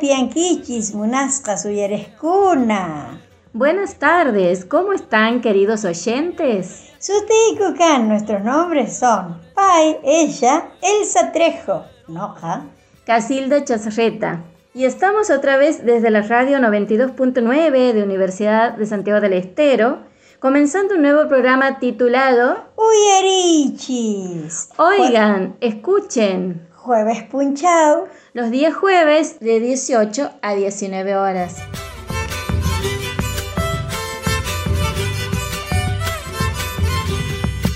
Tiyankichis munasqa suyareskuna. Buenas tardes, ¿cómo están queridos oyentes? Sutiku kan, nuestros nombres son Pai, ella, Elsa Trejo, Noja, Casilda Chazarreta. Y estamos otra vez desde la radio 92.9 de Universidad de Santiago del Estero, comenzando un nuevo programa titulado Uyarichis. Oigan, escuchen. Jueves Punchao. Los días jueves de 18 a 19 horas.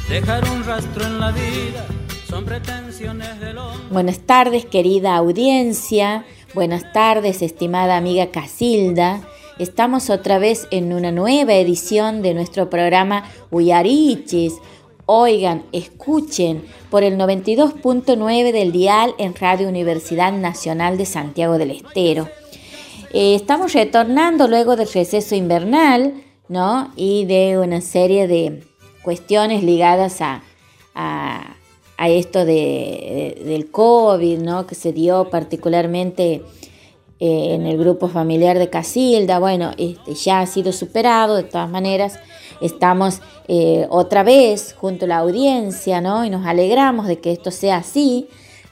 Dejar un rastro en la vida son pretensiones del hombre. Buenas tardes, querida audiencia. Buenas tardes, estimada amiga Casilda. Estamos otra vez en una nueva edición de nuestro programa Uyarichis. Oigan, escuchen por el 92.9 del dial en Radio Universidad Nacional de Santiago del Estero. Eh, estamos retornando luego del receso invernal, ¿no? Y de una serie de cuestiones ligadas a, a, esto de, del COVID, ¿no? Que se dio particularmente eh, en el grupo familiar de Casilda. Bueno, este, ya ha sido superado de todas maneras. Estamos eh, otra vez junto a la audiencia, ¿no? Y nos alegramos de que esto sea así,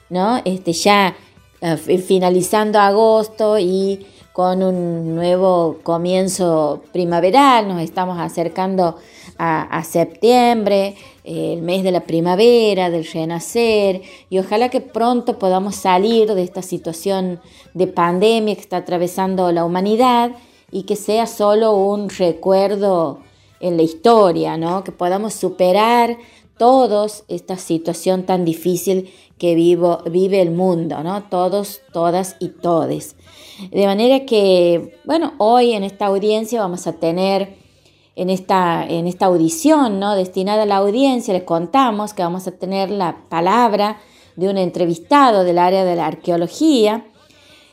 ¿no? Este, ya eh, finalizando agosto y con un nuevo comienzo primaveral, nos estamos acercando a, septiembre, el mes de la primavera, del renacer, y ojalá que pronto podamos salir de esta situación de pandemia que está atravesando la humanidad y que sea solo un recuerdo en la historia, ¿no? que podamos superar todos esta situación tan difícil que vivo, vive el mundo, ¿no? Todos, todas y todes. De manera que, bueno, hoy en esta audiencia vamos a tener, en esta, en esta audición, ¿no? Destinada a la audiencia, les contamos que vamos a tener la palabra de un entrevistado del área de la arqueología.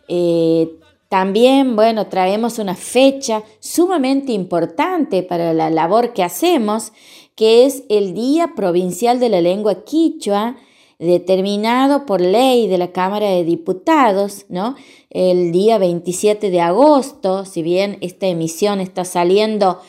Eh, también, bueno, traemos una fecha sumamente importante para la labor que hacemos, que es el Día Provincial de la Lengua Quichua, determinado por ley de la Cámara de Diputados, ¿no? El día 27 de agosto, si bien esta emisión está saliendo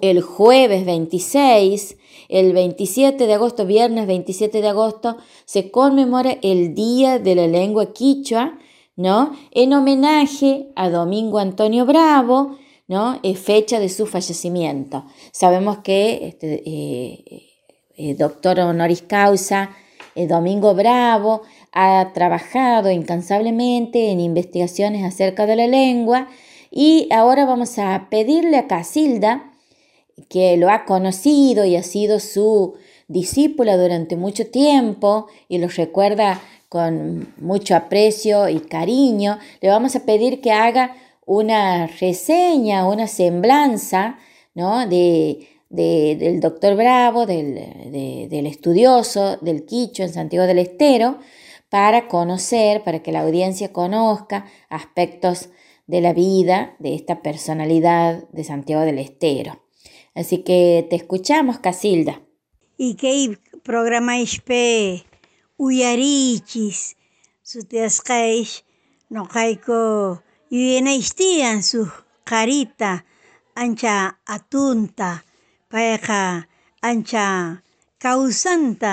el jueves 26, el 27 de agosto, viernes 27 de agosto, se conmemora el Día de la Lengua Quichua, ¿no? En homenaje a Domingo Antonio Bravo, ¿no? Es fecha de su fallecimiento. Sabemos que este, eh, eh, doctor honoris causa eh, Domingo Bravo ha trabajado incansablemente en investigaciones acerca de la lengua y ahora vamos a pedirle a Casilda, que lo ha conocido y ha sido su discípula durante mucho tiempo y lo recuerda con mucho aprecio y cariño, le vamos a pedir que haga una reseña, una semblanza ¿no? de, del doctor Bravo, del, del, estudioso del Quicho en Santiago del Estero, para conocer, para que la audiencia conozca aspectos de la vida de esta personalidad de Santiago del Estero. Así que te escuchamos, Casilda. ¿Y qué programa pe uyarichis sutiasqaysh noqayku yuyanaishtiyan su carita ancha atunta payqa ancha kawsanta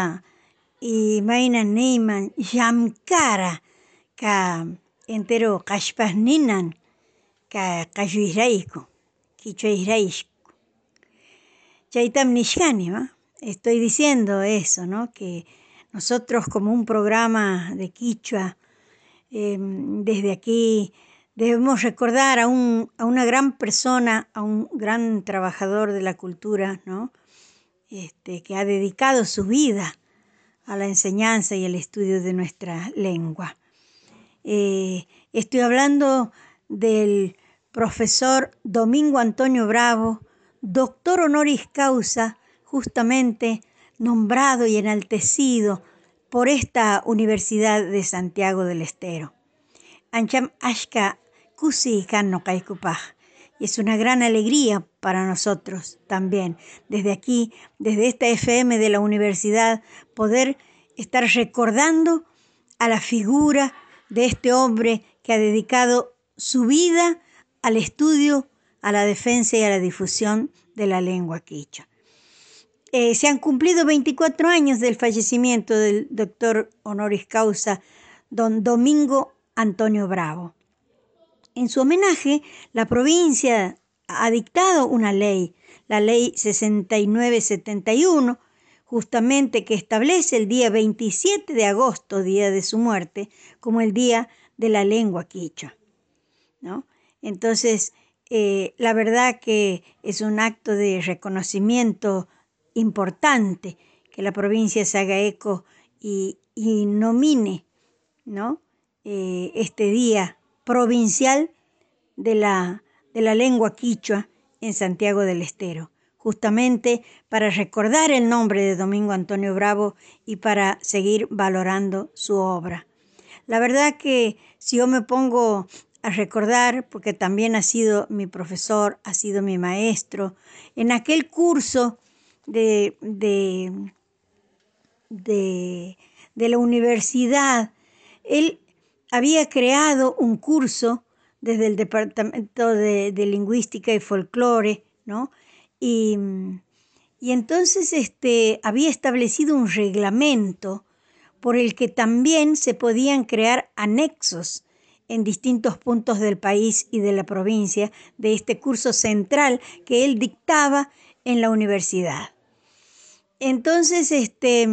imayna niyman llamkara ka entero qhashpasninan ka qashuyraykun kichwayrayku chaytam nishkani estoy diciendo eso no que nosotros como un programa de Quichua, em, desde aquí debemos recordar a, una gran persona, a un gran trabajador de la cultura, ¿no? Este, que ha dedicado su vida a la enseñanza y el estudio de nuestra lengua. Eh, estoy hablando del profesor Domingo Antonio Bravo, doctor honoris causa, justamente nombrado y enaltecido por esta Universidad de Santiago del Estero. Ancham Ashka Kusi no Y es una gran alegría para nosotros también, desde aquí, desde esta FM de la universidad, poder estar recordando a la figura de este hombre que ha dedicado su vida al estudio, a la defensa y a la difusión de la lengua quichua. Eh, se han cumplido 24 años del fallecimiento del doctor honoris causa don Domingo Antonio Bravo. En su homenaje, la provincia ha dictado una ley, la ley 6971, justamente que establece el día 27 de agosto, día de su muerte, como el día de la lengua quichua. ¿no? Entonces, eh, la verdad que es un acto de reconocimiento importante que la provincia se haga eco y, nomine ¿no? Eh, este día provincial de la, de la lengua quichua en Santiago del Estero, justamente para recordar el nombre de Domingo Antonio Bravo y para seguir valorando su obra. La verdad que si yo me pongo a recordar, porque también ha sido mi profesor, ha sido mi maestro, en aquel curso de, de, de, la universidad. Él había creado un curso desde el Departamento de, Lingüística y Folclore, ¿no? Y, y, entonces este, había establecido un reglamento por el que también se podían crear anexos en distintos puntos del país y de la provincia de este curso central que él dictaba en la universidad. Entonces, este,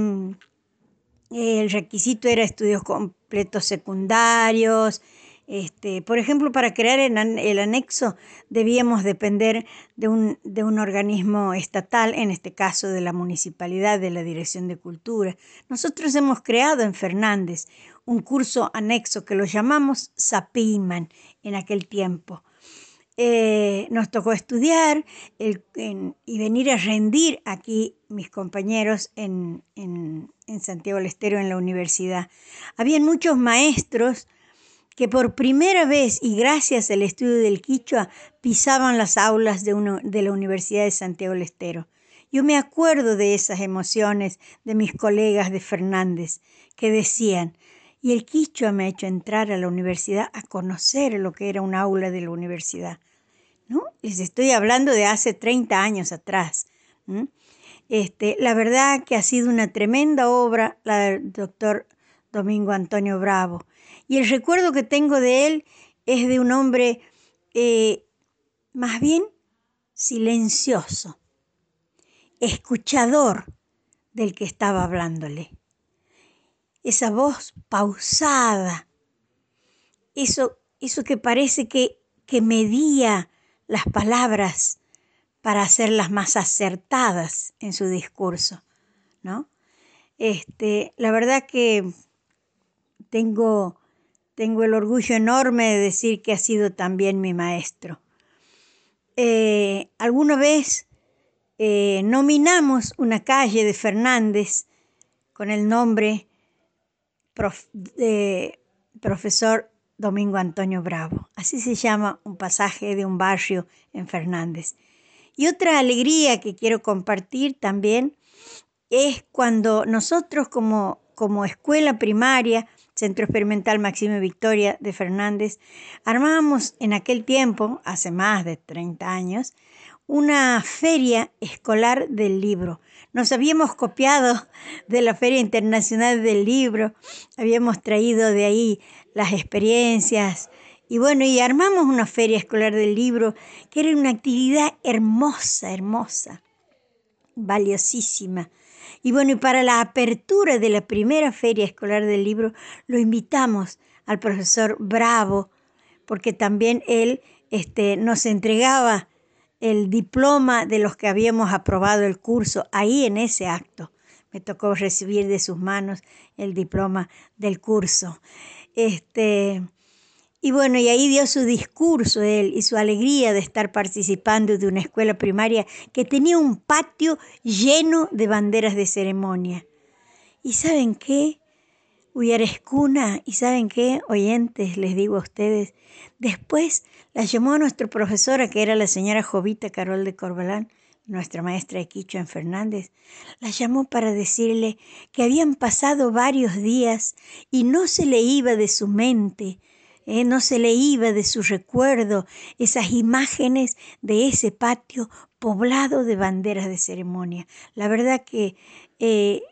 el requisito era estudios completos secundarios. Este, por ejemplo, para crear el, anexo debíamos depender de un, de un organismo estatal, en este caso de la municipalidad, de la Dirección de Cultura. Nosotros hemos creado en Fernández un curso anexo que lo llamamos SAPIMAN en aquel tiempo. Eh, nos tocó estudiar y venir a rendir aquí mis compañeros en, Santiago del Estero en la universidad. Habían muchos maestros que por primera vez y gracias al estudio del quichua pisaban las aulas de, de la Universidad de Santiago del Estero. Yo me acuerdo de esas emociones de mis colegas de Fernández que decían, y el quichua me ha hecho entrar a la universidad a conocer lo que era un aula de la universidad. ¿no? Les estoy hablando de hace 30 años atrás. Este, la verdad que ha sido una tremenda obra la del doctor Domingo Antonio Bravo. Y el recuerdo que tengo de él es de un hombre eh, más bien silencioso, escuchador del que estaba hablándole. Esa voz pausada, eso, eso que parece que, que medía las palabras para hacerlas más acertadas en su discurso, ¿no? Este, la verdad que tengo, tengo el orgullo enorme de decir que ha sido también mi maestro. Eh, alguna vez eh, nominamos una calle de Fernández con el nombre profesor Domingo Antonio Bravo. Así se llama un pasaje de un barrio en Fernández. Y otra alegría que quiero compartir también es cuando nosotros como, como escuela primaria, Centro Experimental Maxime Victoria de Fernández, armábamos en aquel tiempo, hace más de 30 años, una feria escolar del libro. Nos habíamos copiado de la Feria Internacional del Libro, habíamos traído de ahí las experiencias. Y bueno, y armamos una feria escolar del libro, que era una actividad hermosa, hermosa, valiosísima. Y bueno, y para la apertura de la primera feria escolar del libro, lo invitamos al profesor Bravo, porque también él este, nos entregaba el diploma de los que habíamos aprobado el curso ahí en ese acto. Me tocó recibir de sus manos el diploma del curso. Este, y bueno, y ahí dio su discurso él y su alegría de estar participando de una escuela primaria que tenía un patio lleno de banderas de ceremonia. ¿Y saben qué? Uyarescuna, ¿y saben qué? Oyentes, les digo a ustedes, después la llamó a nuestra profesora, que era la señora Jovita Carol de Corbalán, nuestra maestra de Quicho Fernández, la llamó para decirle que habían pasado varios días y no se le iba de su mente, eh, no se le iba de su recuerdo esas imágenes de ese patio poblado de banderas de ceremonia. La verdad que eh,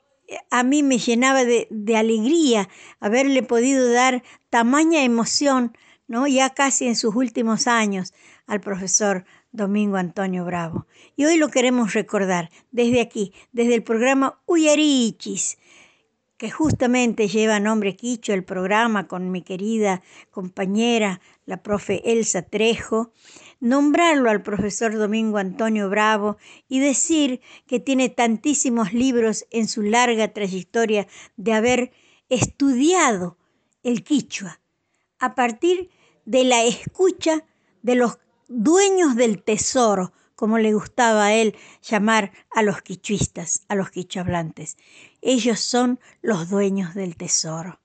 a mí me llenaba de, de, alegría haberle podido dar tamaña emoción, ¿no? ya casi en sus últimos años, al profesor Domingo Antonio Bravo. Y hoy lo queremos recordar desde aquí, desde el programa Uyarichis, que justamente lleva nombre Quicho el programa con mi querida compañera, la profe Elsa Trejo, nombrarlo al profesor Domingo Antonio Bravo y decir que tiene tantísimos libros en su larga trayectoria de haber estudiado el quichua a partir de la escucha de los dueños del tesoro, como le gustaba a él llamar a los quichuistas, a los quichuablantes. Ellos son los dueños del tesoro.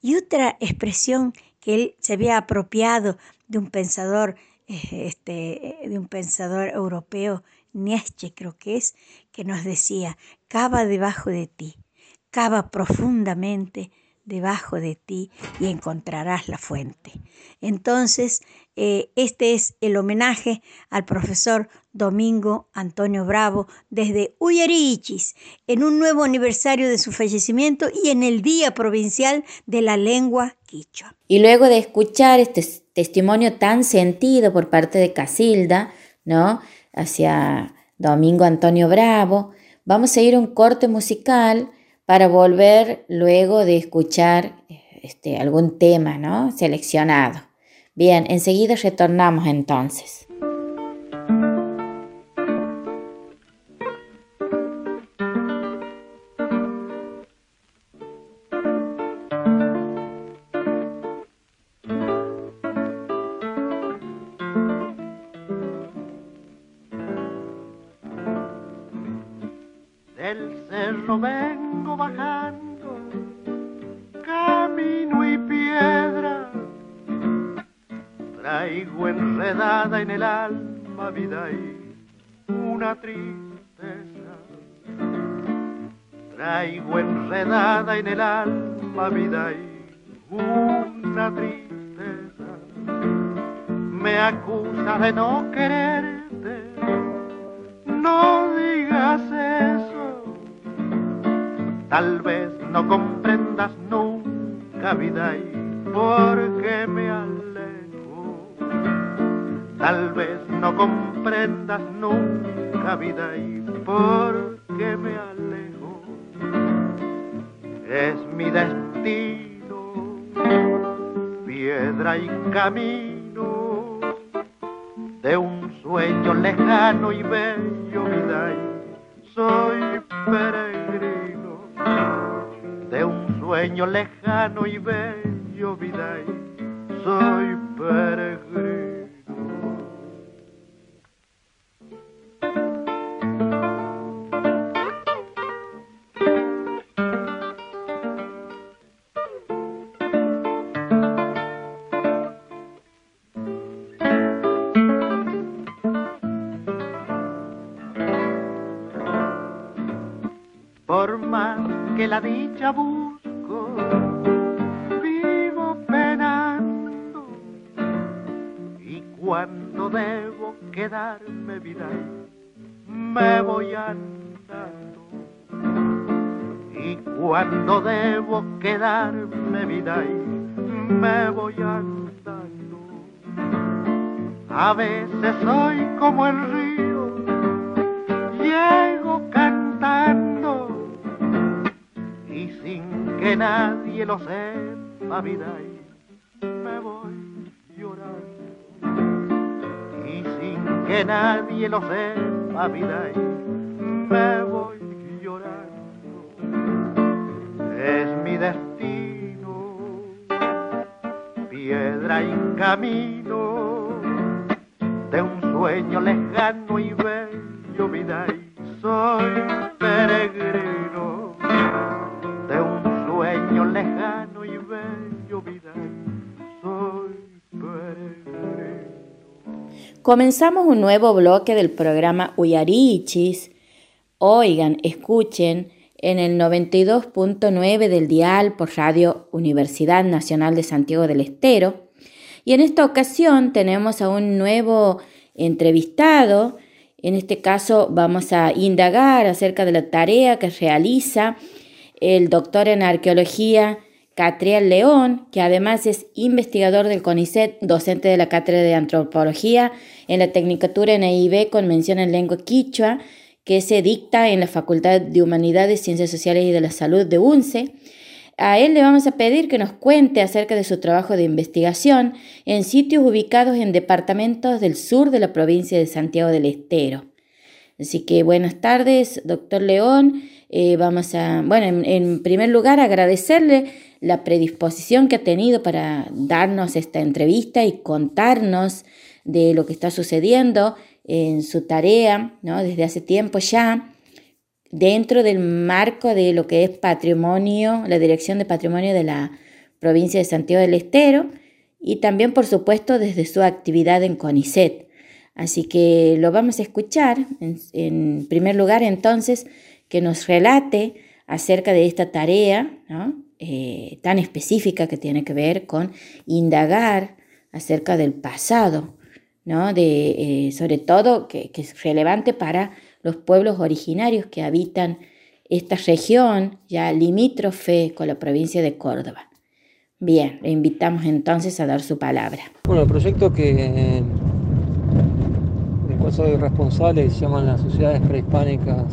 Y otra expresión que él se había apropiado de un pensador, este, de un pensador europeo, Nietzsche creo que es, que nos decía, cava debajo de ti, cava profundamente debajo de ti y encontrarás la fuente. Entonces, eh, este es el homenaje al profesor Domingo Antonio Bravo desde Uyarichis, en un nuevo aniversario de su fallecimiento y en el Día Provincial de la Lengua Quichua. Y luego de escuchar este testimonio tan sentido por parte de Casilda, ¿no? Hacia Domingo Antonio Bravo, vamos a ir a un corte musical para volver luego de escuchar este, algún tema ¿no? seleccionado. Bien, enseguida retornamos entonces. En el alma vida y una tristeza. Me acusa de no quererte, no digas eso. Tal vez no comprendas nunca vida y porque me alejo. Tal vez no comprendas nunca vida y porque me alejo es mi destino, piedra y camino de un sueño lejano y bello, vida soy peregrino de un sueño lejano y bello, vida soy la dicha busco, vivo penando. Y cuando debo quedarme vida, me voy andando. Y cuando debo quedarme vida, me voy andando. A veces soy como el río, nadie lo sepa, vida, me voy llorando. Y sin que nadie lo sepa, vida, me voy llorando. Es mi destino, piedra y camino Comenzamos un nuevo bloque del programa Uyarichis. Oigan, escuchen en el 92.9 del dial por Radio Universidad Nacional de Santiago del Estero. Y en esta ocasión tenemos a un nuevo entrevistado. En este caso vamos a indagar acerca de la tarea que realiza el doctor en arqueología Catriel León, que además es investigador del CONICET, docente de la Cátedra de Antropología en la Tecnicatura en EIB con mención en lengua quichua, que se dicta en la Facultad de Humanidades, Ciencias Sociales y de la Salud de UNCE. A él le vamos a pedir que nos cuente acerca de su trabajo de investigación en sitios ubicados en departamentos del sur de la provincia de Santiago del Estero. Así que buenas tardes, doctor León. Eh, vamos a, bueno, en, primer lugar agradecerle la predisposición que ha tenido para darnos esta entrevista y contarnos de lo que está sucediendo en su tarea, ¿no? Desde hace tiempo ya, dentro del marco de lo que es patrimonio, la Dirección de Patrimonio de la provincia de Santiago del Estero y también, por supuesto, desde su actividad en CONICET. Así que lo vamos a escuchar. En, primer lugar, entonces, que nos relate acerca de esta tarea eh, tan específica que tiene que ver con indagar acerca del pasado, ¿no? de, eh, sobre todo que, es relevante para los pueblos originarios que habitan esta región ya limítrofe con la provincia de Córdoba. Bien, le invitamos entonces a dar su palabra. Bueno, el proyecto que del cual soy responsable se llaman las sociedades prehispánicas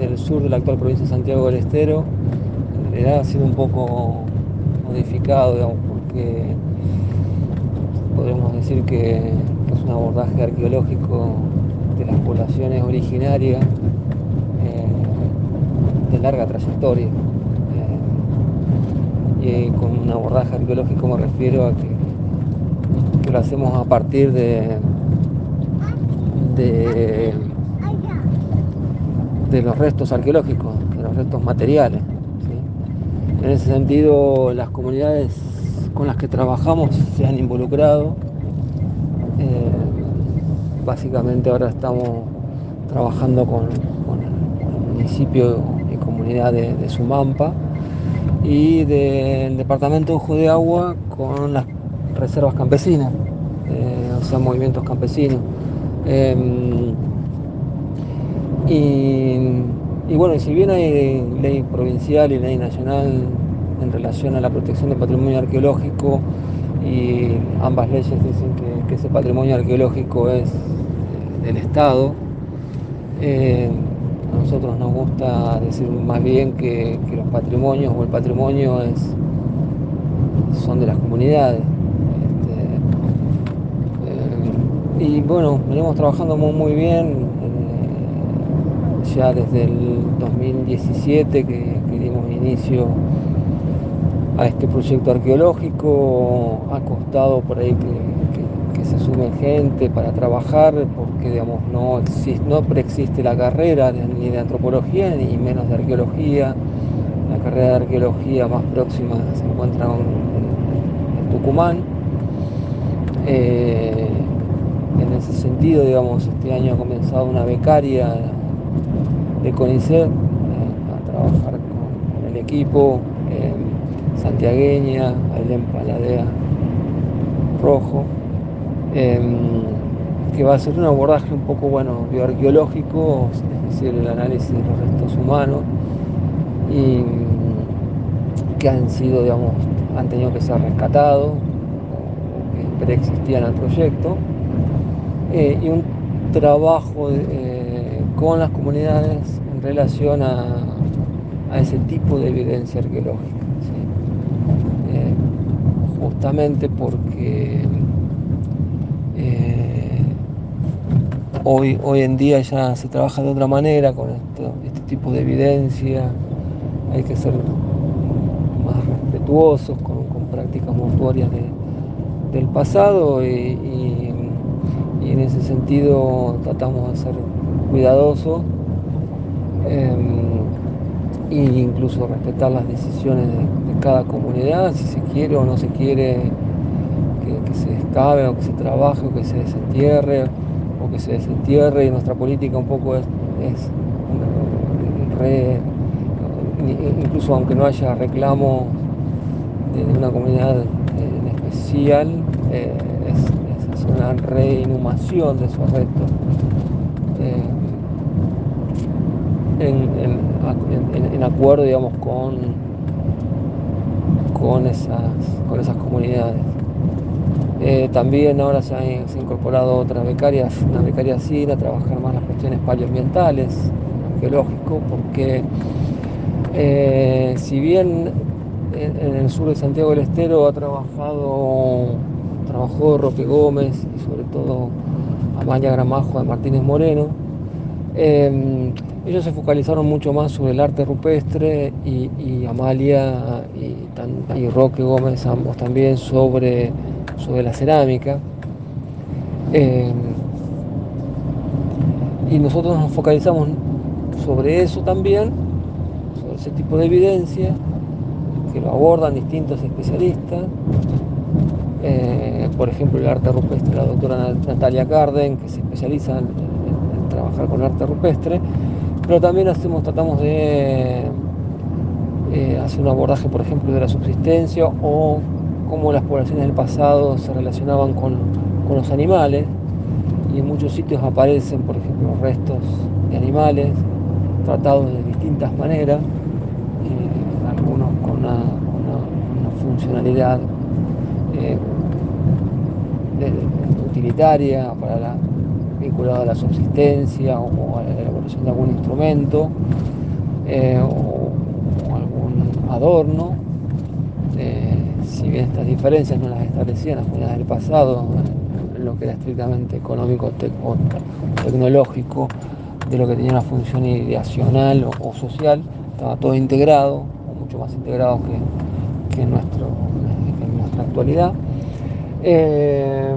del sur de la actual provincia de Santiago del Estero. En realidad ha sido un poco modificado, digamos, porque podemos decir que es un abordaje arqueológico de las poblaciones originarias eh, de larga trayectoria. Eh, y con un abordaje arqueológico me refiero a que, lo hacemos a partir de de los restos arqueológicos, de los restos materiales. En ese sentido, las comunidades con las que trabajamos se han involucrado. Eh, básicamente ahora estamos trabajando con, el municipio y comunidad de, Sumampa y del departamento de Ojo de Agua con las reservas campesinas, eh, o sea, movimientos campesinos. Em, y, bueno, si bien hay ley provincial y ley nacional en relación a la protección del patrimonio arqueológico, y ambas leyes dicen que, ese patrimonio arqueológico es eh, del Estado, eh, a nosotros nos gusta decir más bien que, los patrimonios o el patrimonio es, son de las comunidades. Este, eh, y bueno, venimos trabajando muy, muy bien ya desde el 2017 que, dimos inicio a este proyecto arqueológico, ha costado por ahí que, se sume gente para trabajar, porque digamos, no, no preexiste la carrera ni de antropología ni menos de arqueología. La carrera de arqueología más próxima se encuentra en, Tucumán. Eh, en ese sentido, digamos, este año ha comenzado una becaria de CONICET eh, a trabajar con el equipo eh, santiagueña, Ailén Paladea Rojo, em, que va a ser un abordaje un poco bueno bioarqueológico, es decir, el análisis de los restos humanos y que han sido, digamos, han tenido que ser rescatados o que preexistían al proyecto eh, y un trabajo con las comunidades en relación a, ese tipo de evidencia arqueológica. Eh, justamente porque eh, hoy, hoy en día ya se trabaja de otra manera con este tipo de evidencia, hay que ser más respetuosos con, prácticas mortuorias del pasado y en ese sentido tratamos de hacer cuidadoso e incluso respetar las decisiones de, cada comunidad, si se quiere o no se quiere que se excaven o que se trabaje o que se desentierre o que se desentierre y nuestra política un poco es, es re, incluso aunque no haya reclamo de, una comunidad en especial, eh, es, es, una reinhumación de esos restos. Eh, en, en, acuerdo, digamos, con, con, esas, con esas comunidades. Eh, también ahora se han, incorporado otras becarias, una becaria SIN a trabajar más las cuestiones paleoambientales, arqueológico, porque eh, si bien en, el sur de Santiago del Estero ha trabajado, trabajó Roque Gómez y sobre todo Amalia Gramajo de Martínez Moreno, em, ellos se focalizaron mucho más sobre el arte rupestre y, Amalia y, Roque Gómez ambos también sobre, sobre la cerámica. Em, y nosotros nos focalizamos sobre eso también, sobre ese tipo de evidencia, que lo abordan distintos especialistas. Eh, por ejemplo, el arte rupestre, la doctora Natalia Carden, que se especializa en, trabajar con arte rupestre, pero también hacemos, tratamos de eh, hacer un abordaje, por ejemplo, de la subsistencia o cómo las poblaciones del pasado se relacionaban con, con los animales. Y en muchos sitios aparecen, por ejemplo, restos de animales tratados de distintas maneras, eh, algunos con una, funcionalidad eh, utilitaria para la, vinculada a la subsistencia o, a la elaboración de algún instrumento eh, o, algún adorno. si bien estas diferencias no las establecían las comunidades del pasado, lo que era estrictamente económico o tecnológico, de lo que tenía una función ideacional o, social, estaba todo integrado, mucho más integrado que, en, nuestro, nuestra actualidad. Eh,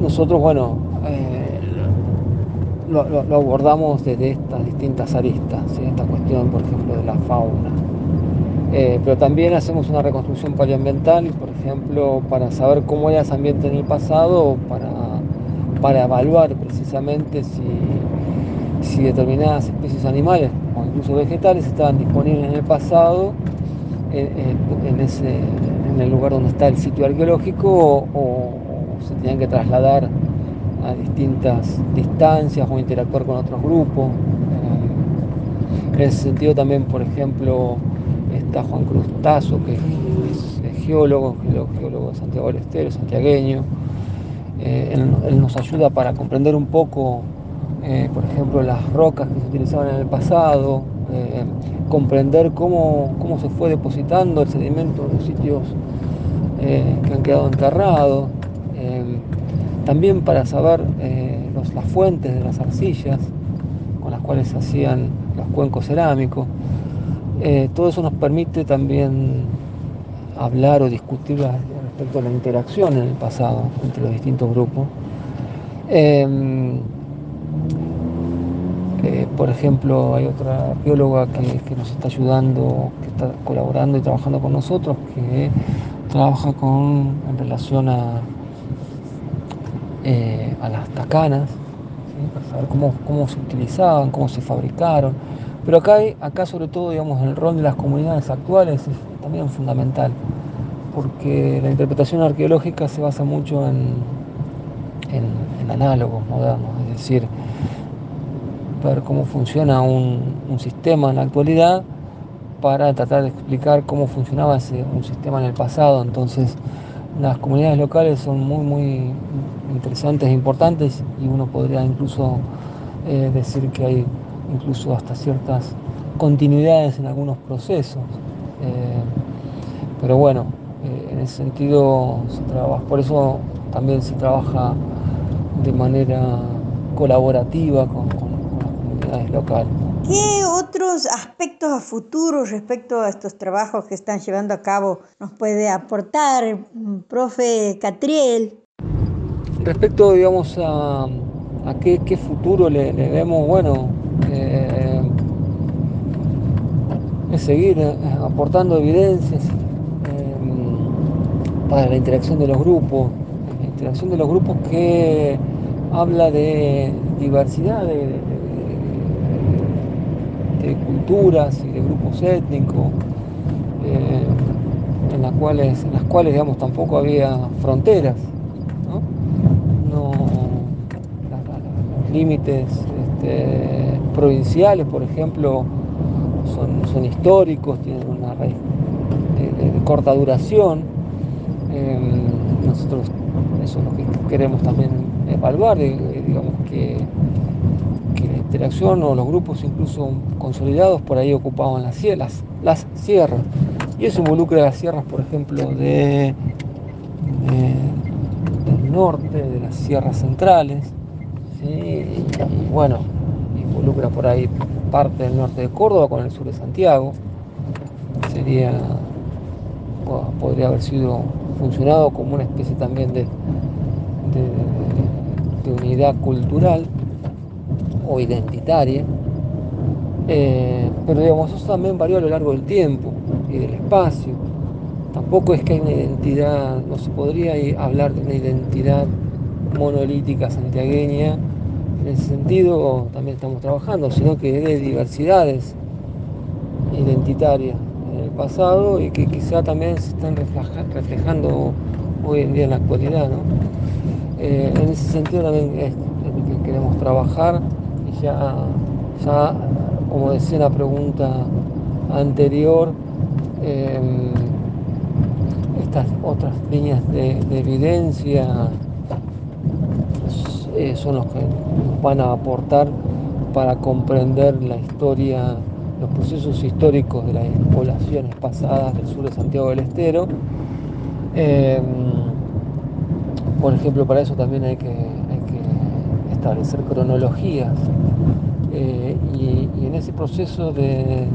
nosotros, bueno, eh, lo, abordamos desde estas distintas aristas, esta cuestión, por ejemplo, de la fauna. Eh, pero también hacemos una reconstrucción paleoambiental, por ejemplo, para saber cómo era ese ambiente en el pasado, para para evaluar precisamente si, determinadas especies animales o incluso vegetales estaban disponibles en el pasado en, ese, en el lugar donde está el sitio arqueológico o, se tenían que trasladar a distintas distancias o interactuar con otros grupos. Eh, en ese sentido también, por ejemplo, está Juan Cruz Tazo, que es, geólogo, geólogo de Santiago del Estero, santiagueño, eh, él, nos ayuda para comprender un poco, eh, por ejemplo, las rocas que se utilizaban en el pasado, comprender cómo, cómo, se fue depositando el sedimento en los sitios que han quedado enterrados, también para saber las fuentes de las arcillas con las cuales se hacían los cuencos cerámicos. todo eso nos permite también hablar o discutir respecto a la interacción en el pasado entre los distintos grupos. Eh, por ejemplo, hay otra bióloga que, nos está ayudando, que está colaborando y trabajando con nosotros, que trabaja con, en relación a, eh, a las tacanas, para saber cómo, cómo, se utilizaban, cómo se fabricaron. Pero acá, acá sobre todo, digamos, el rol de las comunidades actuales es también fundamental porque la interpretación arqueológica se basa mucho en, en, análogos modernos, es decir, ver cómo funciona un, sistema en la actualidad para tratar de explicar cómo funcionaba ese, un sistema en el pasado. Entonces, las comunidades locales son muy, muy interesantes e importantes y uno podría incluso eh, decir que hay incluso hasta ciertas continuidades en algunos procesos. Eh, pero bueno, eh, en ese sentido se trabaja, por eso también se trabaja de manera colaborativa con, comunidades locales. ¿Qué otros aspectos a futuro respecto a estos trabajos que están llevando a cabo nos puede aportar, profe Catriel? Respecto, digamos, a, qué, futuro le, vemos, bueno, eh, es seguir eh, aportando evidencias, para la interacción de los grupos, la interacción de los grupos que habla de diversidad de culturas y de grupos étnicos, eh, en, las cuales, en las cuales digamos, tampoco había fronteras. ¿no? Los límites este, provinciales, por ejemplo, son, históricos, tienen una raíz de, corta duración. Eh, nosotros eso es lo que queremos también evaluar, digamos que interacción o los grupos incluso consolidados por ahí ocupaban las, las, las sierras. Y eso involucra las sierras, por ejemplo, de, de del norte, de las sierras centrales, y, bueno, involucra por ahí parte del norte de Córdoba con el sur de Santiago. Sería, podría haber sido funcionado como una especie también de unidad cultural o identitaria, eh, pero digamos, eso también varió a lo largo del tiempo y del espacio. Tampoco es que hay una identidad, no se podría hablar de una identidad monolítica santiagueña, en ese sentido también estamos trabajando, sino que de diversidades identitarias en el pasado y que quizá también se están reflejando hoy en día en la actualidad. ¿no? Eh, en ese sentido también es, es que queremos trabajar ya, como decía la pregunta anterior, eh, estas otras líneas de, de evidencia eh, son los que nos van a aportar para comprender la historia, los procesos históricos de las poblaciones pasadas del sur de Santiago del Estero. Eh, por ejemplo, para eso también hay que establecer cronologías eh, y, en ese proceso de,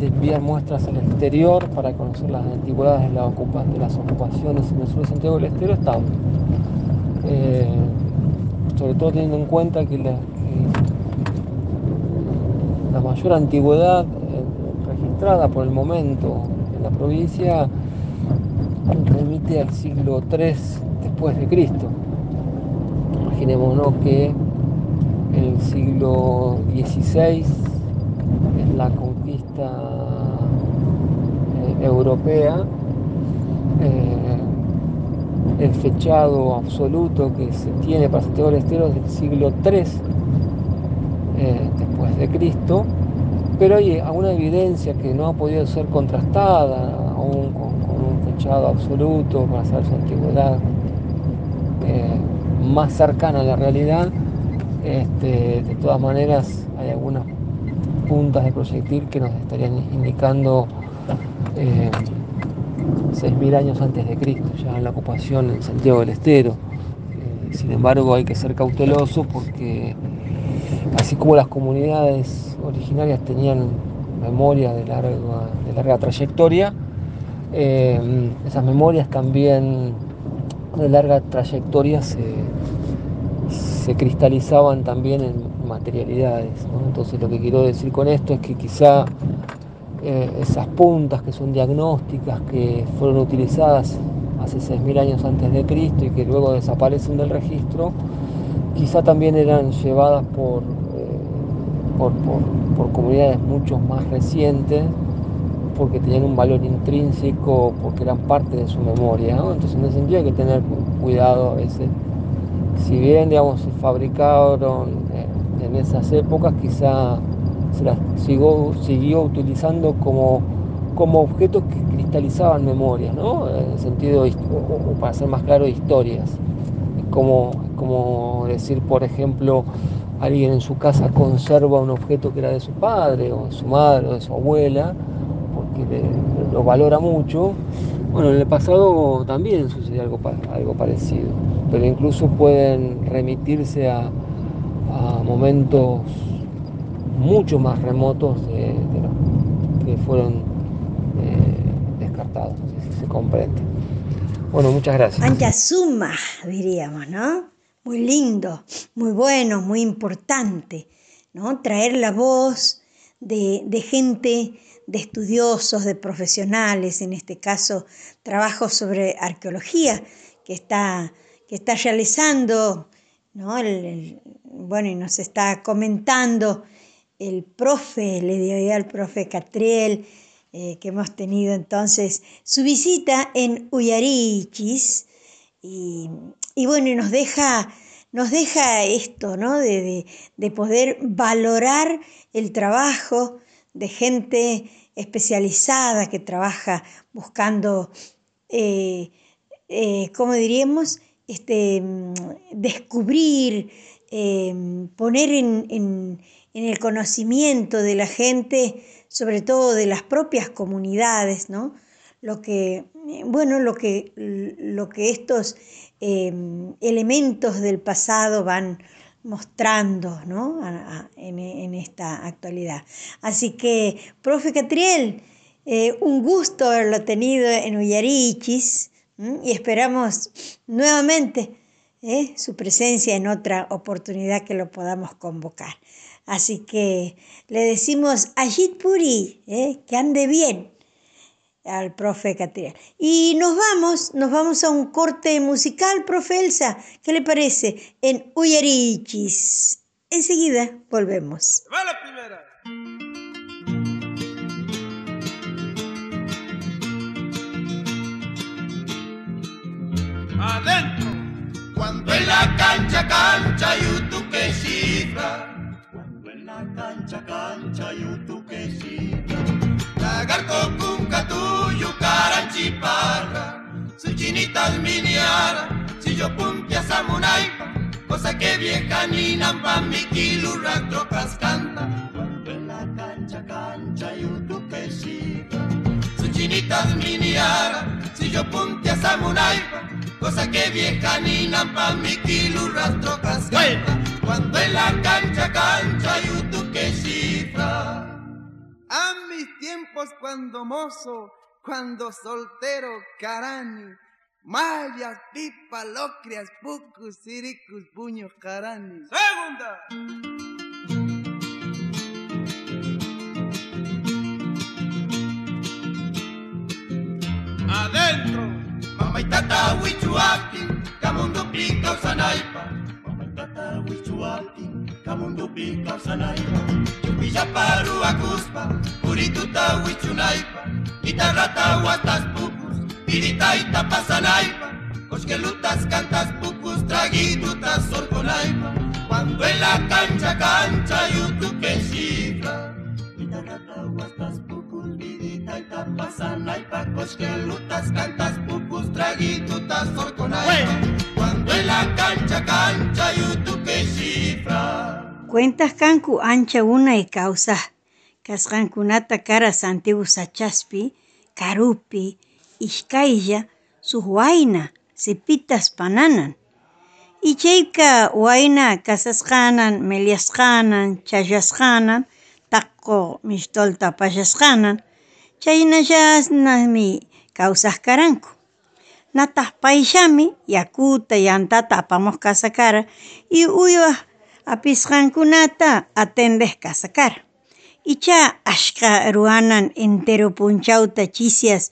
enviar muestras al exterior para conocer las antigüedades de, la las ocupaciones en el sur de Santiago del Estero estamos. Eh, sobre todo teniendo en cuenta que la, que la mayor antigüedad eh, registrada por el momento en la provincia remite al siglo III después de Cristo. Imaginémonos que en el siglo XVI, en la conquista eh, europea, eh, el fechado absoluto que se tiene para Santiago del Estero es del siglo III eh, después de Cristo, pero hay alguna evidencia que no ha podido ser contrastada aún con, un fechado absoluto para saber su antigüedad más cercana a la realidad este, de todas maneras, hay algunas puntas de proyectil que nos estarían indicando eh, 6.000 años antes de Cristo, ya en la ocupación en Santiago del Estero. Eh, sin embargo, hay que ser cauteloso porque así como las comunidades originarias tenían memoria de larga, trayectoria, eh, esas memorias también de larga trayectoria se cristalizaban también en materialidades. Entonces lo que quiero decir con esto es que quizá eh, esas puntas que son diagnósticas, que fueron utilizadas hace 6.000 años antes de Cristo y que luego desaparecen del registro, quizá también eran llevadas por, eh, por, por comunidades mucho más recientes, porque tenían un valor intrínseco, porque eran parte de su memoria. ¿no? Entonces en ese sentido hay que tener cuidado a veces si bien digamos, se fabricaron en esas épocas, quizá se las siguió, siguió utilizando como, como objetos que cristalizaban memorias, ¿no? en el sentido, o para ser más claro, historias. Como, como decir, por ejemplo, alguien en su casa conserva un objeto que era de su padre, o de su madre, o de su abuela, le, lo valora mucho. Bueno, en el pasado también sucedió algo, algo parecido pero incluso pueden remitirse a, momentos mucho más remotos que fueron eh, descartados, se comprende. Bueno, muchas gracias. Ancha suma, diríamos, ¿no? Muy lindo, muy bueno, muy importante, ¿no? Traer la voz de, de gente, de estudiosos, de profesionales, en este caso trabajos sobre arqueología que está, que está realizando, ¿no? El- bueno, y nos está comentando el profe, le dio al profe Catriel, eh, que hemos tenido entonces su visita en Uyarichis, y, y bueno, nos deja, nos deja esto, ¿no? De, de- de poder valorar el trabajo de gente especializada que trabaja buscando, eh, eh, ¿cómo diríamos? Este, mm, descubrir, eh, poner en, en- en el conocimiento de la gente, sobre todo de las propias comunidades, ¿no? Lo que, eh, bueno, lo que, lo que estos eh, elementos del pasado van mostrando, ¿no? A- a- en, en esta actualidad. Así que, profe Catriel, eh, un gusto haberlo tenido en Uyarichis ¿m? y esperamos nuevamente ¿eh? su presencia en otra oportunidad que lo podamos convocar. Así que le decimos Ajit Puri, ¿eh? que ande bien al profe Catriel. Y nos vamos, nos vamos a un corte musical, profe Elsa, ¿qué le parece? En Uyarichis. Enseguida volvemos. Va la primera. Adentro. Cuando en la cancha cancha YouTube que cifra. Cuando en la cancha cancha YouTube que cifra. Lagarto cunca tuyo caranchiparra. Su chinitas miniara. Si yo puntia samunaipa. Cosa que vieja ni nampa mi kilurra trocas canta. Cuando en la cancha cancha YouTube que cifra. Su chinitas miniara. Si yo puntia samunaipa. Cosa que vieja ni nampa mi kilurras trocas canta. Cuando en la cancha cancha YouTube que cifra. A mis tiempos cuando mozo, cuando soltero, carani. Mayas, pipa, locrias, pucus, siricus, puños, carani. Segunda. Adentro. Mamá y tata wichuakin, kamundo pika usanaipa. Mamá y tata wichuakin, kamundo pika usanaipa. Chupilla paru akuspa, purituta wichunaipa. Guitarrata guatas pucus, pirita ita pasanaipa. Cosquelutas cantas pucus, traguitutas sorconaipa. Cuando en la cancha cancha YouTube que cifra. Guitarrata guatas pucus, pirita ita pasanaipa. Cosquelutas cantas pucus, traguitutas sorconaipa. Cuando en la cancha cancha YouTube que cifra. Cuentas kanku ancha una y causa. Kasqankunata karas antiguos sachaspi, karupi, ishkaylla, sus waina, sipitas pananan. Ichayka waina kasasqanan, meliasqanan, chayasqanan, taqo mixtolta pashasqanan, chaynallasnami kawsaqkaranku. Nataq payllami yakuta yantata apamuq kasakara y uyuq apisqankunata atendej kasakara. Icha ashka ruanan entero punchawta chisias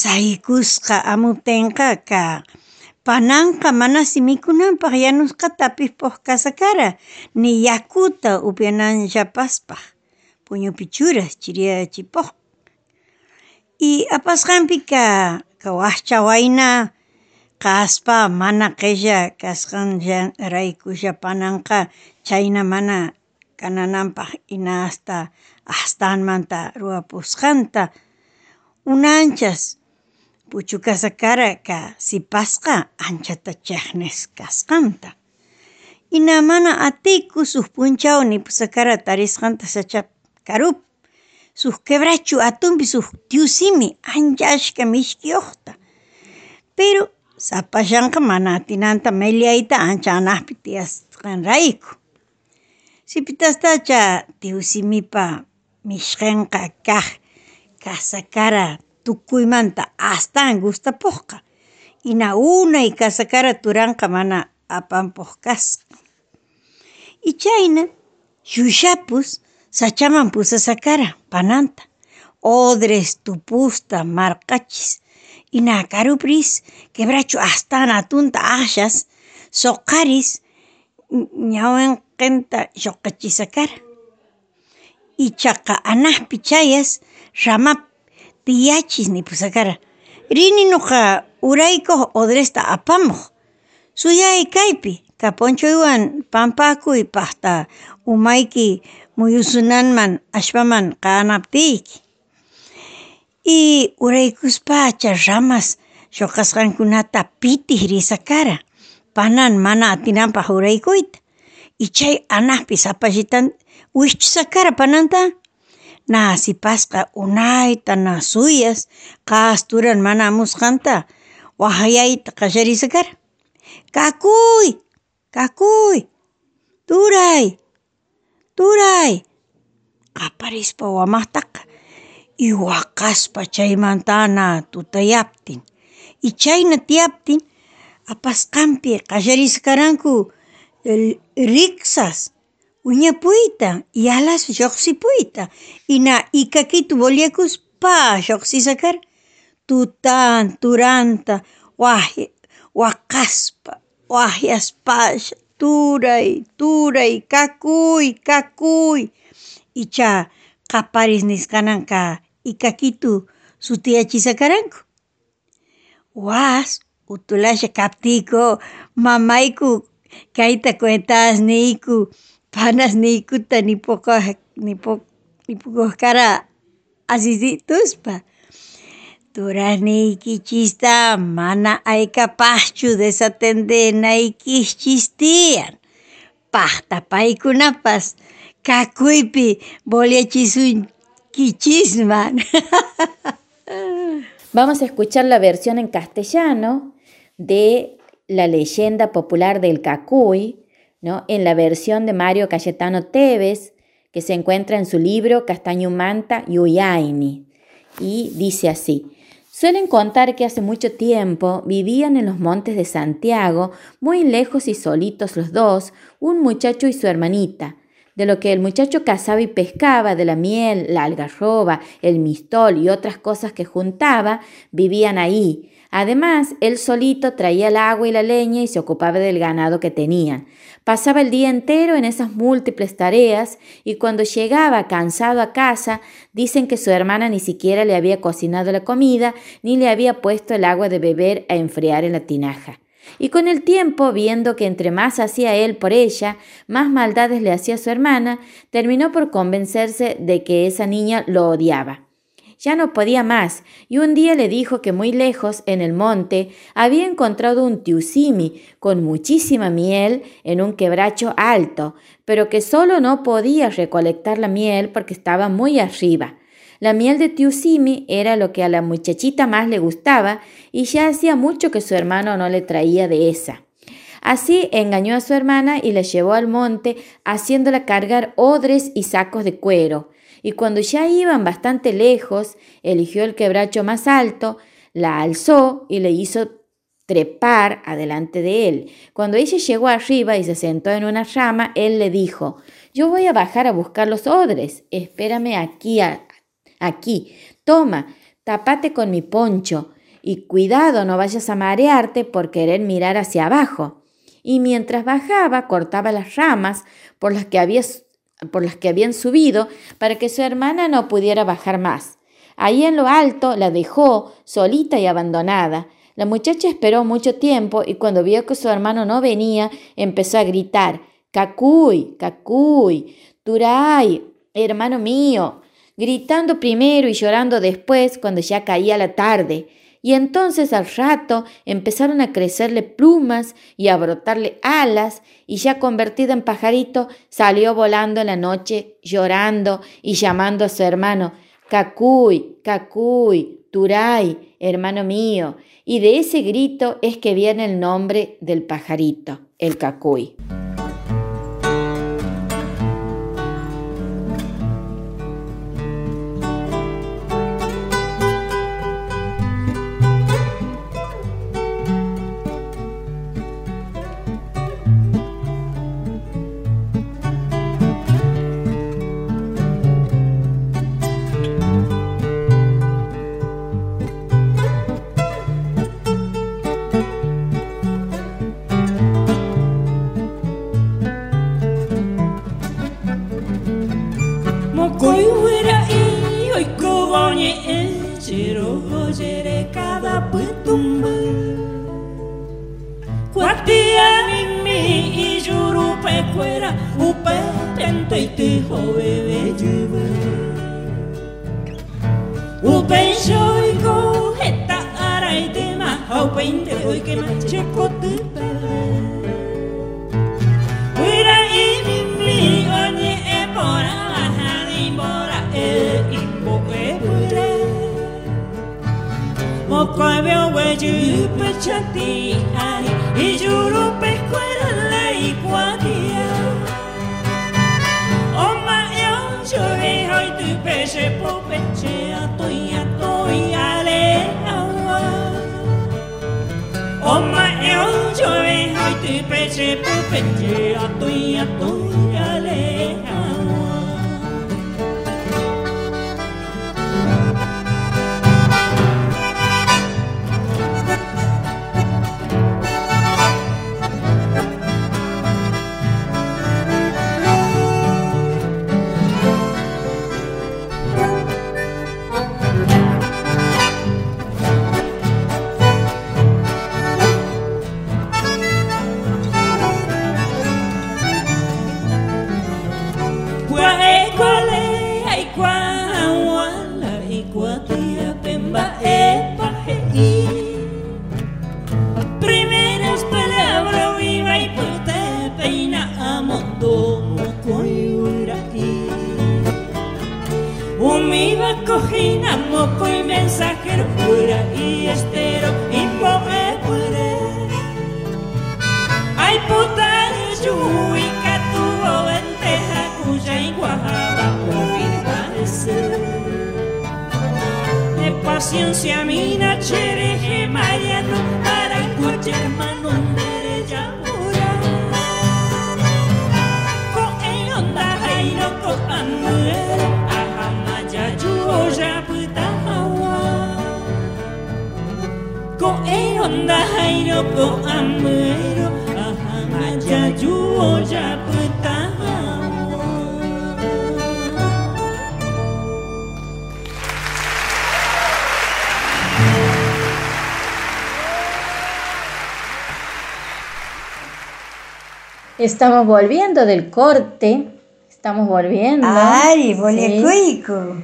saykusqa amuptinqa ka pananqa mana simikunanpaq yanusqatapis puq kasakara ni yakuta upyananllapaspaq puñupi churas chiriyachipuq. Y apasqanpi ka kawahcha wayna kaspa mana keja kas kan jenrai kuja panangka China mana kana nampah ina asta astan manta rua puskanta. Unanchas Puchukasakara ka sipasqa anchata chehnes kaskanta. Ina mana atiku punchao ni pusakara tarisqanta sacha karup. Suh kebrachu atumbi suh tiusimi ancha mishki ohta pero sapallanqa mana atinanta meliayta ancha anaqpi tiyasqanrayku. Sipitastacha tiusimipa mishqinqa kaq kasakara tukuymanta astan gustapuqqa. Hina unay kasakara turanqa mana apanpuq kasqa. Y chayna llullapus sachaman pusasakara pananta odres tupusta marqachis inakarupris quebracho astana tunta ashas soqaris ñawanqinta lluqachisakara ichaqa anaqpi chayas ramapi tiyachis nipusakara rini nuqa uraykuq odresta apamuq suyay kaypi kapunchuywan pampakuy paqta umayki muyusunanman allpaman qanaptiyki y uraykuspacha ramas lluqasqankunata pitih risakara. Panan mana atinanpaq uraykuyta y chay anaqpi sapallitan wischisakara pananta? Nasipasqa unayta nasuyas qasturan mana amusqanta waqyayta qallarisakara kakuy kakuy turay turay. Qaparispa wamaktaqa y waqaspa chaymantana tutayaptin y chayna tiyaptin apasqanpi riksas. Wiñapuyta y alas lluqsipuyta y na ikakitu boliakuspa lluqsisakara tutan turanta waqy waqaspa waqyaspalla turay turay kakuy kakuy. Icha qaparis nisqananqa ikakitu sutiyachisakaranku. Was utulasha kaptiko mamayku kayta kara panasniykuta nipukaj nipukujkara ashishtituspa chista, mana aika pachu desatende naiki chistian. Pachta paikunapas, kakuipi, bolia chisun boliachisunkichishman Vamos a escuchar la versión en castellano de la leyenda popular del Cacuy, ¿no? en la versión de Mario Cayetano Tevez, que se encuentra en su libro Castaño Manta Yuyaini. Y dice así, suelen contar que hace mucho tiempo vivían en los montes de Santiago, muy lejos y solitos los dos, un muchacho y su hermanita, de lo que el muchacho cazaba y pescaba, de la miel, la algarroba, el mistol y otras cosas que juntaba, vivían ahí. Además, él solito traía el agua y la leña y se ocupaba del ganado que tenían. Pasaba el día entero en esas múltiples tareas y cuando llegaba cansado a casa, dicen que su hermana ni siquiera le había cocinado la comida ni le había puesto el agua de beber a enfriar en la tinaja. Y con el tiempo, viendo que entre más hacía él por ella, más maldades le hacía su hermana, terminó por convencerse de que esa niña lo odiaba. Ya no podía más, y un día le dijo que muy lejos, en el monte, había encontrado un tiusimi con muchísima miel en un quebracho alto, pero que solo no podía recolectar la miel porque estaba muy arriba. La miel de Tiusimi era lo que a la muchachita más le gustaba y ya hacía mucho que su hermano no le traía de esa. Así engañó a su hermana y la llevó al monte haciéndola cargar odres y sacos de cuero. Y cuando ya iban bastante lejos, eligió el quebracho más alto, la alzó y le hizo trepar adelante de él. Cuando ella llegó arriba y se sentó en una rama, él le dijo, yo voy a bajar a buscar los odres, espérame aquí a, Aquí, toma, tapate con mi poncho y cuidado no vayas a marearte por querer mirar hacia abajo. Y mientras bajaba cortaba las ramas por las que, había, por las que habían subido para que su hermana no pudiera bajar más. Ahí en lo alto la dejó solita y abandonada. La muchacha esperó mucho tiempo y cuando vio que su hermano no venía, empezó a gritar, Cacuy, Cacuy, Turay, hermano mío, gritando primero y llorando después cuando ya caía la tarde. Y entonces al rato empezaron a crecerle plumas y a brotarle alas, y ya convertida en pajarito salió volando en la noche, llorando y llamando a su hermano, Cacuy, Cacuy, Turay, hermano mío. Y de ese grito es que viene el nombre del pajarito, el Cacuy. fuera un petente y tejo bebé lleve un pencho y cojeta ara y tema au pente hoy que me checo fuera y mi mi oñe e bora baja y bora e y boe fuera. Moco veo huello y pechati ay y juro pescuera la iguatía Chơi hơi từ bề sẽ bố bề trẻ, tôi nhà tôi à lẽ ôm mà éo trời hơi từ bề sẽ bố bề trẻ, tôi nhà tôi De paciencia mina chereje mariano para coche hermano derecha pura Ko e onda hairo ko amuero Ahamaya juo ya puta hawa Ko e onda hairo ko amuero Estamos volviendo del corte. Estamos volviendo. Ay, Sí. bolecuico.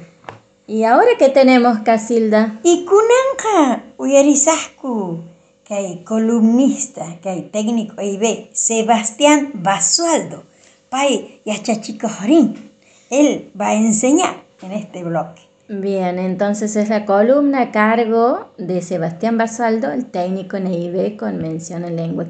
¿Y ahora qué tenemos, Casilda? Y kunanqa uyarisasku kay columnista kay técnico IB Sebastián Basualdo pay yachachikojorín él va a enseñar en este bloque Bien, entonces es la columna a cargo de Sebastián Basaldo, el técnico en EIB con mención en lengua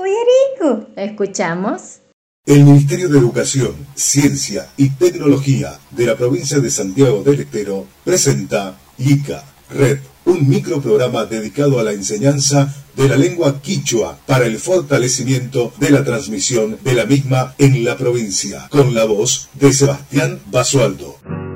uyariku Escuchamos. El Ministerio de Educación, Ciencia y Tecnología de la provincia de Santiago del Estero presenta ICA Red, un microprograma dedicado a la enseñanza de la lengua quichua para el fortalecimiento de la transmisión de la misma en la provincia, con la voz de Sebastián Basualdo.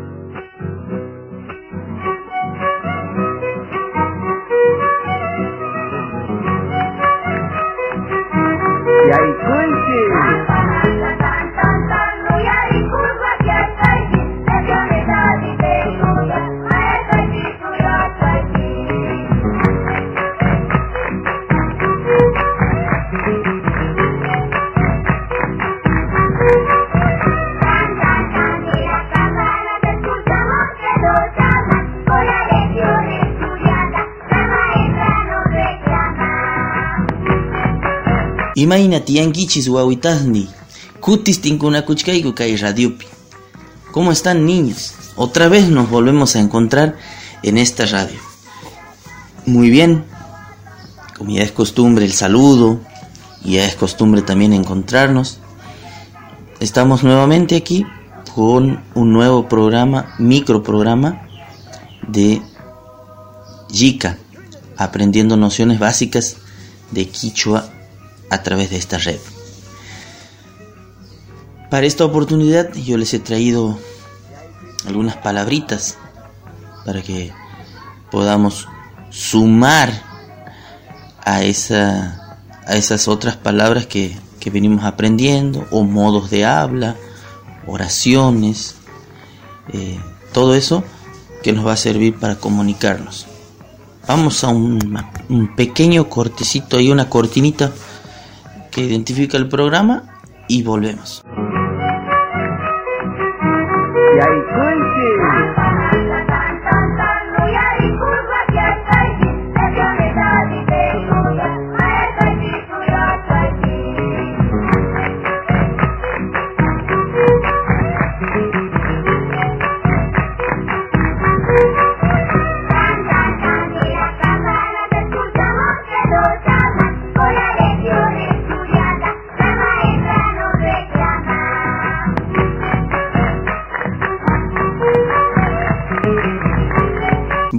Imayna tiyankichis wawitasni. Kutis tinkunakuchkayku kay radiopi. ¿Cómo están niños? Otra vez nos volvemos a encontrar en esta radio. Muy bien. Como ya es costumbre el saludo, y ya es costumbre también encontrarnos. Estamos nuevamente aquí con un nuevo programa, microprograma de Yika, aprendiendo nociones básicas de Quichua a través de esta red. Para esta oportunidad yo les he traído algunas palabritas para que podamos sumar a, esa, a esas otras palabras que, que venimos aprendiendo, o modos de habla, oraciones, eh, todo eso que nos va a servir para comunicarnos. Vamos a un, un pequeño cortecito y una cortinita que identifica el programa y volvemos.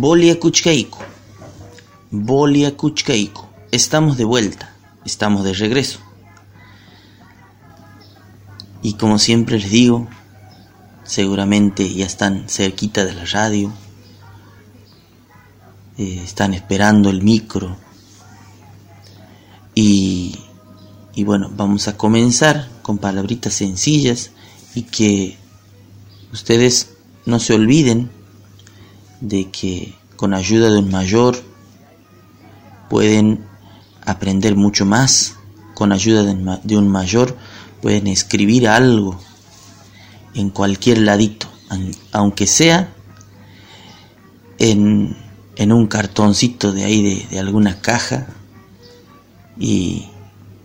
Bolia Kuchkaiku. Bolia Kuchkaiku. Estamos de vuelta, estamos de regreso. Y como siempre les digo, seguramente ya están cerquita de la radio, eh, están esperando el micro. Y, y bueno, vamos a comenzar con palabritas sencillas y que ustedes no se olviden de que con ayuda de un mayor pueden aprender mucho más, con ayuda de un mayor pueden escribir algo en cualquier ladito, aunque sea en, un cartoncito de ahí de, de alguna caja y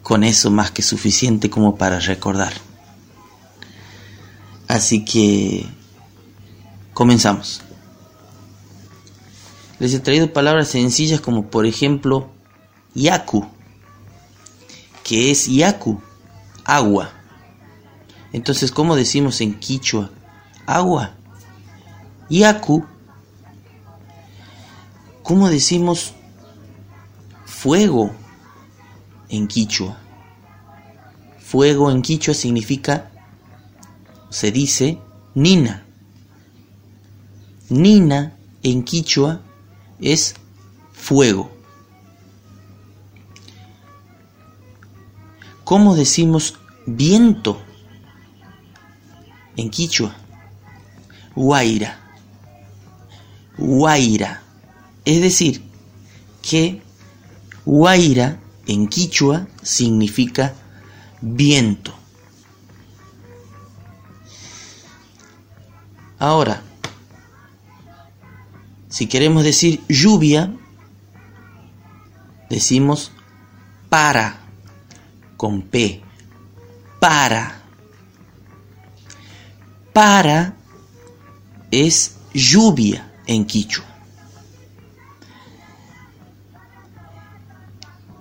con eso más que suficiente como para recordar. Así que comenzamos. Les he traído palabras sencillas como por ejemplo yaku, que es yaku, agua. Entonces, ¿cómo decimos en quichua? Agua. Yaku. ¿Cómo decimos fuego en quichua? Fuego en quichua significa, se dice, nina. Nina en quichua es fuego. ¿Cómo decimos viento en quichua? Guaira. Guaira. Es decir, que guaira en quichua significa viento. Ahora, si queremos decir lluvia, decimos para, con P, para. Para es lluvia en quichua.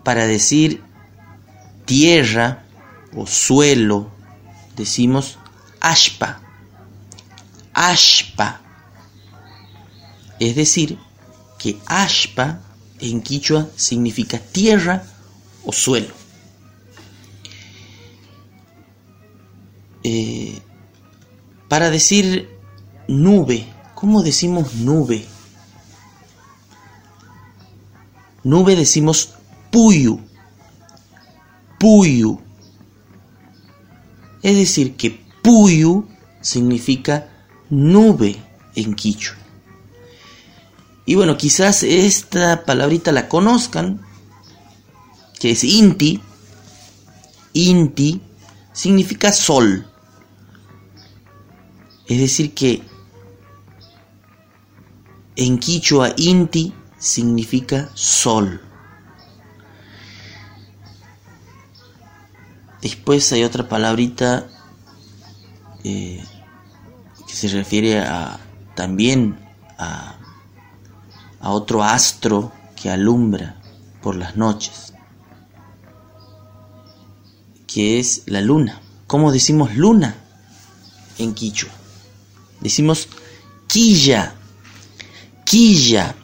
Para decir tierra o suelo, decimos ashpa. Ashpa. Es decir, que Ashpa en quichua significa tierra o suelo. Eh, para decir nube, ¿cómo decimos nube? Nube decimos puyu, puyu. Es decir, que puyu significa nube en quichua. Y bueno, quizás esta palabrita la conozcan, que es inti. Inti significa sol. Es decir, que en quichua inti significa sol. Después hay otra palabrita eh, que se refiere a también a a otro astro que alumbra por las noches, que es la luna. ¿Cómo decimos luna en quichua? Decimos quilla, quilla.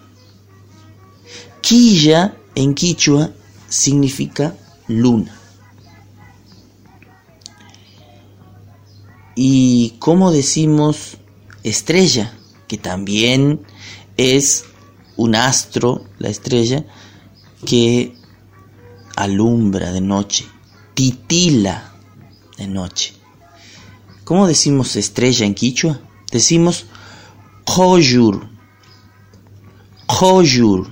Quilla en quichua significa luna. ¿Y cómo decimos estrella? Que también es un astro, la estrella, que alumbra de noche, titila de noche. ¿Cómo decimos estrella en quichua? decimos koyur, koyur.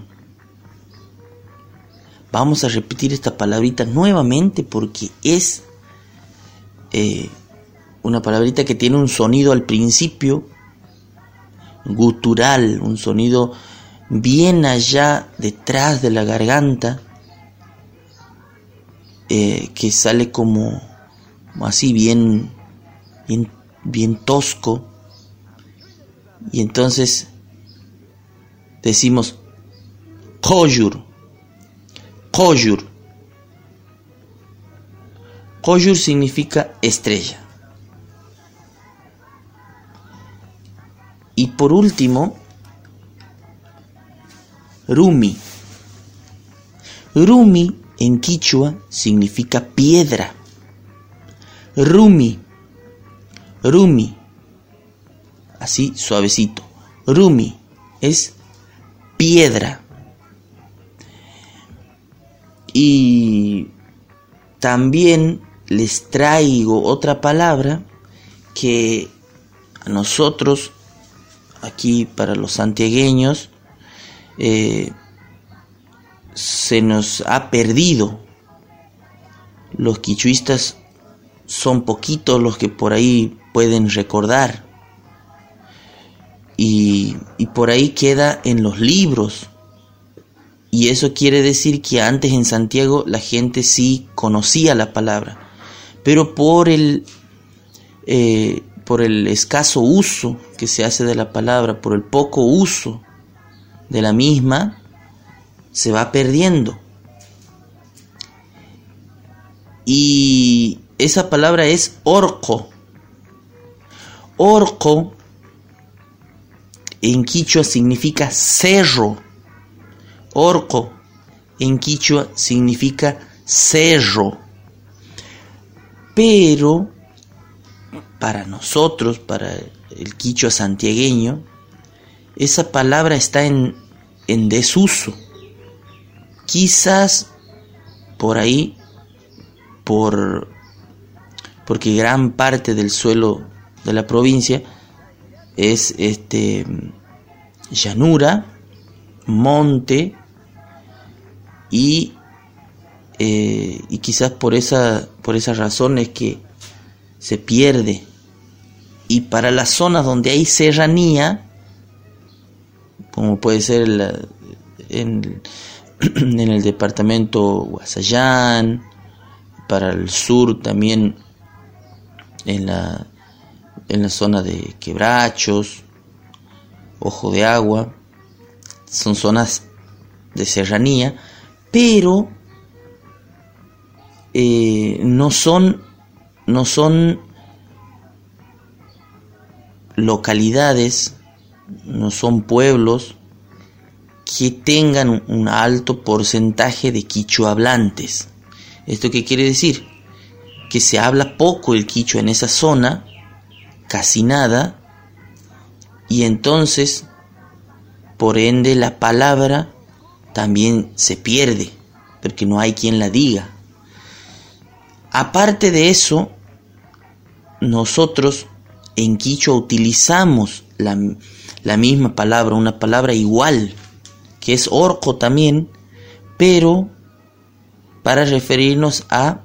Vamos a repetir esta palabrita nuevamente porque es eh, una palabrita que tiene un sonido al principio gutural, un sonido bien allá detrás de la garganta, eh, que sale como así bien, bien, bien tosco. Y entonces decimos koyur, koyur. Koyur significa estrella. Y por último, Rumi. Rumi en quichua significa piedra. Rumi. Rumi. Así suavecito. Rumi es piedra. Y también les traigo otra palabra que a nosotros, aquí para los santiagueños, eh, se nos ha perdido. Los quichuistas son poquitos los que por ahí pueden recordar. Y, por ahí queda en los libros. Y eso quiere decir que antes en Santiago la gente sí conocía la palabra. Pero por el, eh, por el escaso uso que se hace de la palabra, por el poco uso de la misma, se va perdiendo. Y esa palabra es orco. Orco en quichua significa cerro. Orco en quichua significa cerro. Pero para nosotros, para el quichua santiagueño, esa palabra está en, en desuso. Quizás por ahí, por, porque gran parte del suelo de la provincia es este llanura, monte y, eh, y quizás por esa, por esas razones que se pierde. Y para las zonas donde hay serranía, como puede ser en, en, el departamento Guasayán, para el sur también en la, en la zona de Quebrachos, Ojo de Agua, son zonas de serranía, pero eh, no son no son localidades no son pueblos que tengan un alto porcentaje de quichua hablantes. ¿Esto qué quiere decir? Que se habla poco el quichua en esa zona, casi nada, y entonces, por ende, la palabra también se pierde, porque no hay quien la diga. Aparte de eso, nosotros en quichua utilizamos la, la misma palabra, una palabra igual, que es orco también, pero para referirnos a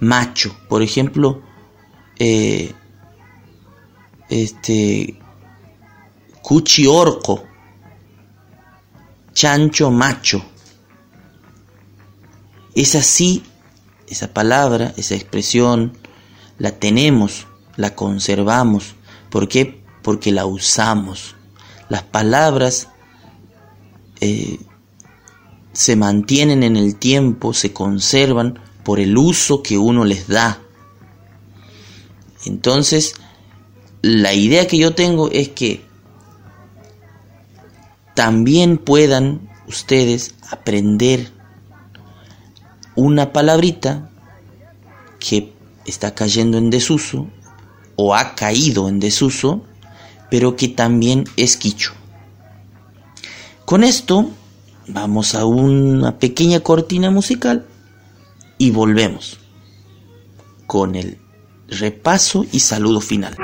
macho. Por ejemplo, eh, este, cuchi orco, chancho macho. Es así, esa palabra, esa expresión, la tenemos, la conservamos. ¿Por qué? Porque la usamos. Las palabras eh, se mantienen en el tiempo, se conservan por el uso que uno les da. Entonces, la idea que yo tengo es que también puedan ustedes aprender una palabrita que está cayendo en desuso o ha caído en desuso pero que también es quicho. Con esto vamos a una pequeña cortina musical y volvemos con el repaso y saludo final.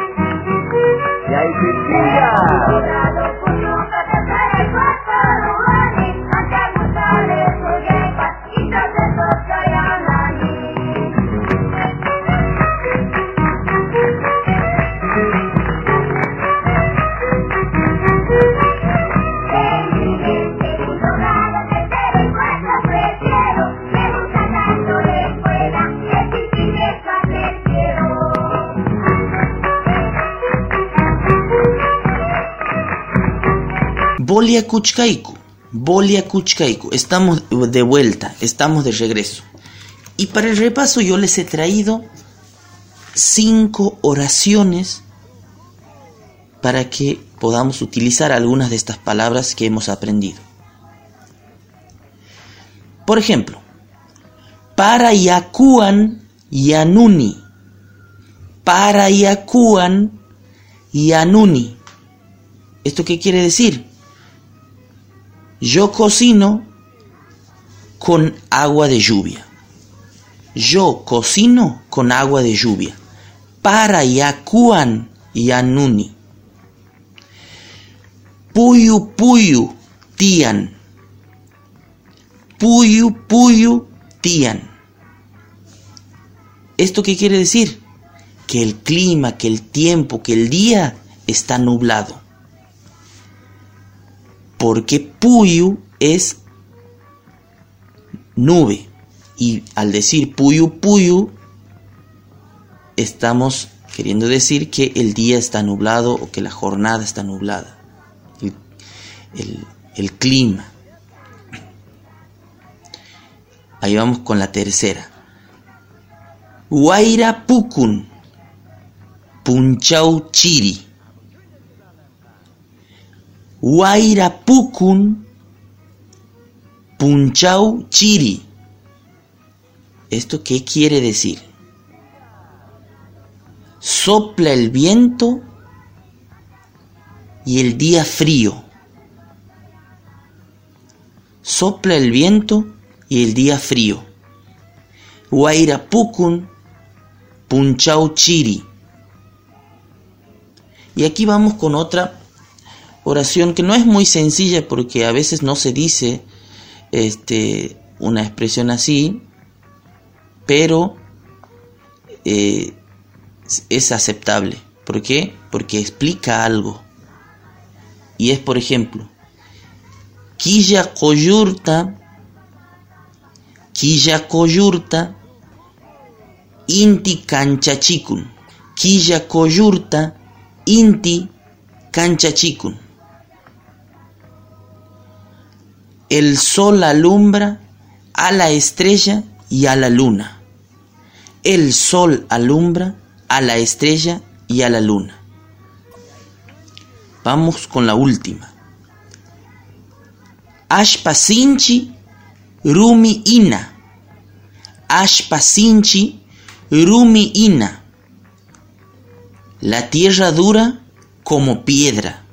Bolia Kuchkaiku, Bolia Kuchkaiku, estamos de vuelta, estamos de regreso. Y para el repaso yo les he traído cinco oraciones para que podamos utilizar algunas de estas palabras que hemos aprendido. Por ejemplo, para Yakuan Yanuni, para Yakuan Yanuni. ¿Esto qué quiere decir? Yo cocino con agua de lluvia. Yo cocino con agua de lluvia. Para Yakuan Yanuni. Puyu Puyu Tian. Puyu Puyu Tian. ¿Esto qué quiere decir? Que el clima, que el tiempo, que el día está nublado porque Puyu es nube. Y al decir Puyu Puyu, estamos queriendo decir que el día está nublado o que la jornada está nublada. El, el clima. Ahí vamos con la tercera. Huayra Pukun. Punchau Chiri. Huayrapukun Punchau Chiri. ¿Esto qué quiere decir? Sopla el viento y el día frío. Sopla el viento y el día frío. Huayrapukun Punchau Chiri. Y aquí vamos con otra oración que no es muy sencilla porque a veces no se dice este, una expresión así, pero eh, es aceptable. ¿Por qué? Porque explica algo. Y es, por ejemplo, Quilla coyurta, Quilla coyurta, Inti canchachikun. Quilla coyurta, Inti canchachikun. El sol alumbra a la estrella y a la luna. El sol alumbra a la estrella y a la luna. Vamos con la última. Ashpasinchi rumi ina. Ashpasinchi rumi ina. La tierra dura como piedra.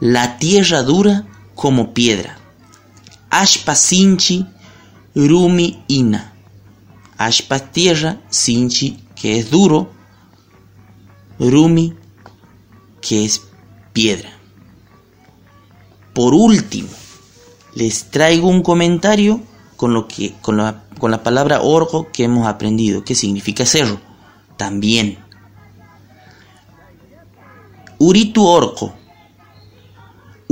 La tierra dura como piedra. Ashpa sinchi rumi ina. Ashpa tierra, sinchi que es duro, rumi que es piedra. Por último, les traigo un comentario con, lo que, con, la, con la palabra orco que hemos aprendido, que significa cerro. También. Uritu orco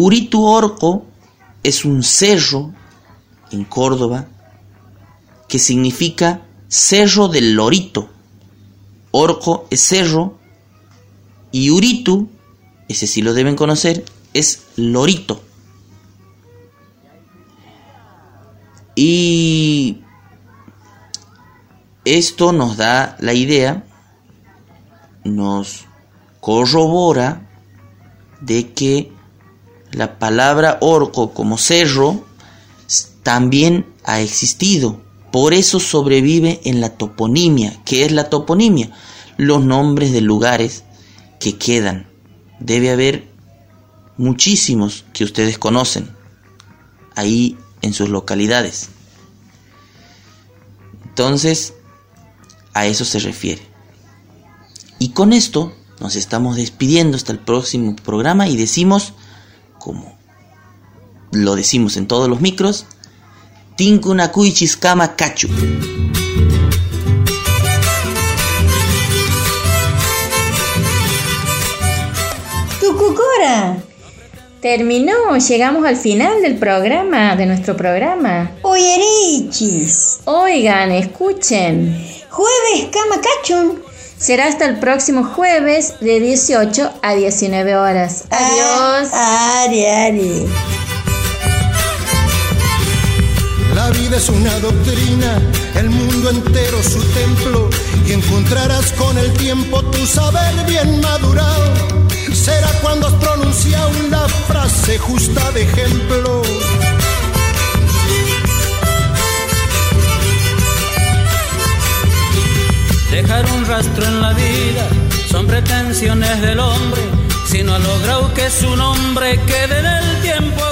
Uritu Orco es un cerro en Córdoba que significa cerro del lorito. Orco es cerro y Uritu, ese sí lo deben conocer, es lorito. Y esto nos da la idea, nos corrobora de que la palabra orco como cerro también ha existido. Por eso sobrevive en la toponimia. ¿Qué es la toponimia? Los nombres de lugares que quedan. Debe haber muchísimos que ustedes conocen ahí en sus localidades. Entonces, a eso se refiere. Y con esto nos estamos despidiendo hasta el próximo programa y decimos, como lo decimos en todos los micros, Tinkuna Kuichis Kama Kachu. Tucucora. Terminó, llegamos al final del programa, de nuestro programa. Oyerichis. Oigan, escuchen. Jueves Camacachun. Será hasta el próximo jueves de 18 a 19 horas. Adiós. Ah, ari, ari. La vida es una doctrina, el mundo entero su templo, y encontrarás con el tiempo tu saber bien madurado. Será cuando has pronunciado la frase justa de ejemplo. Dejar un rastro en la vida son pretensiones del hombre, si no ha logrado que su nombre quede en el tiempo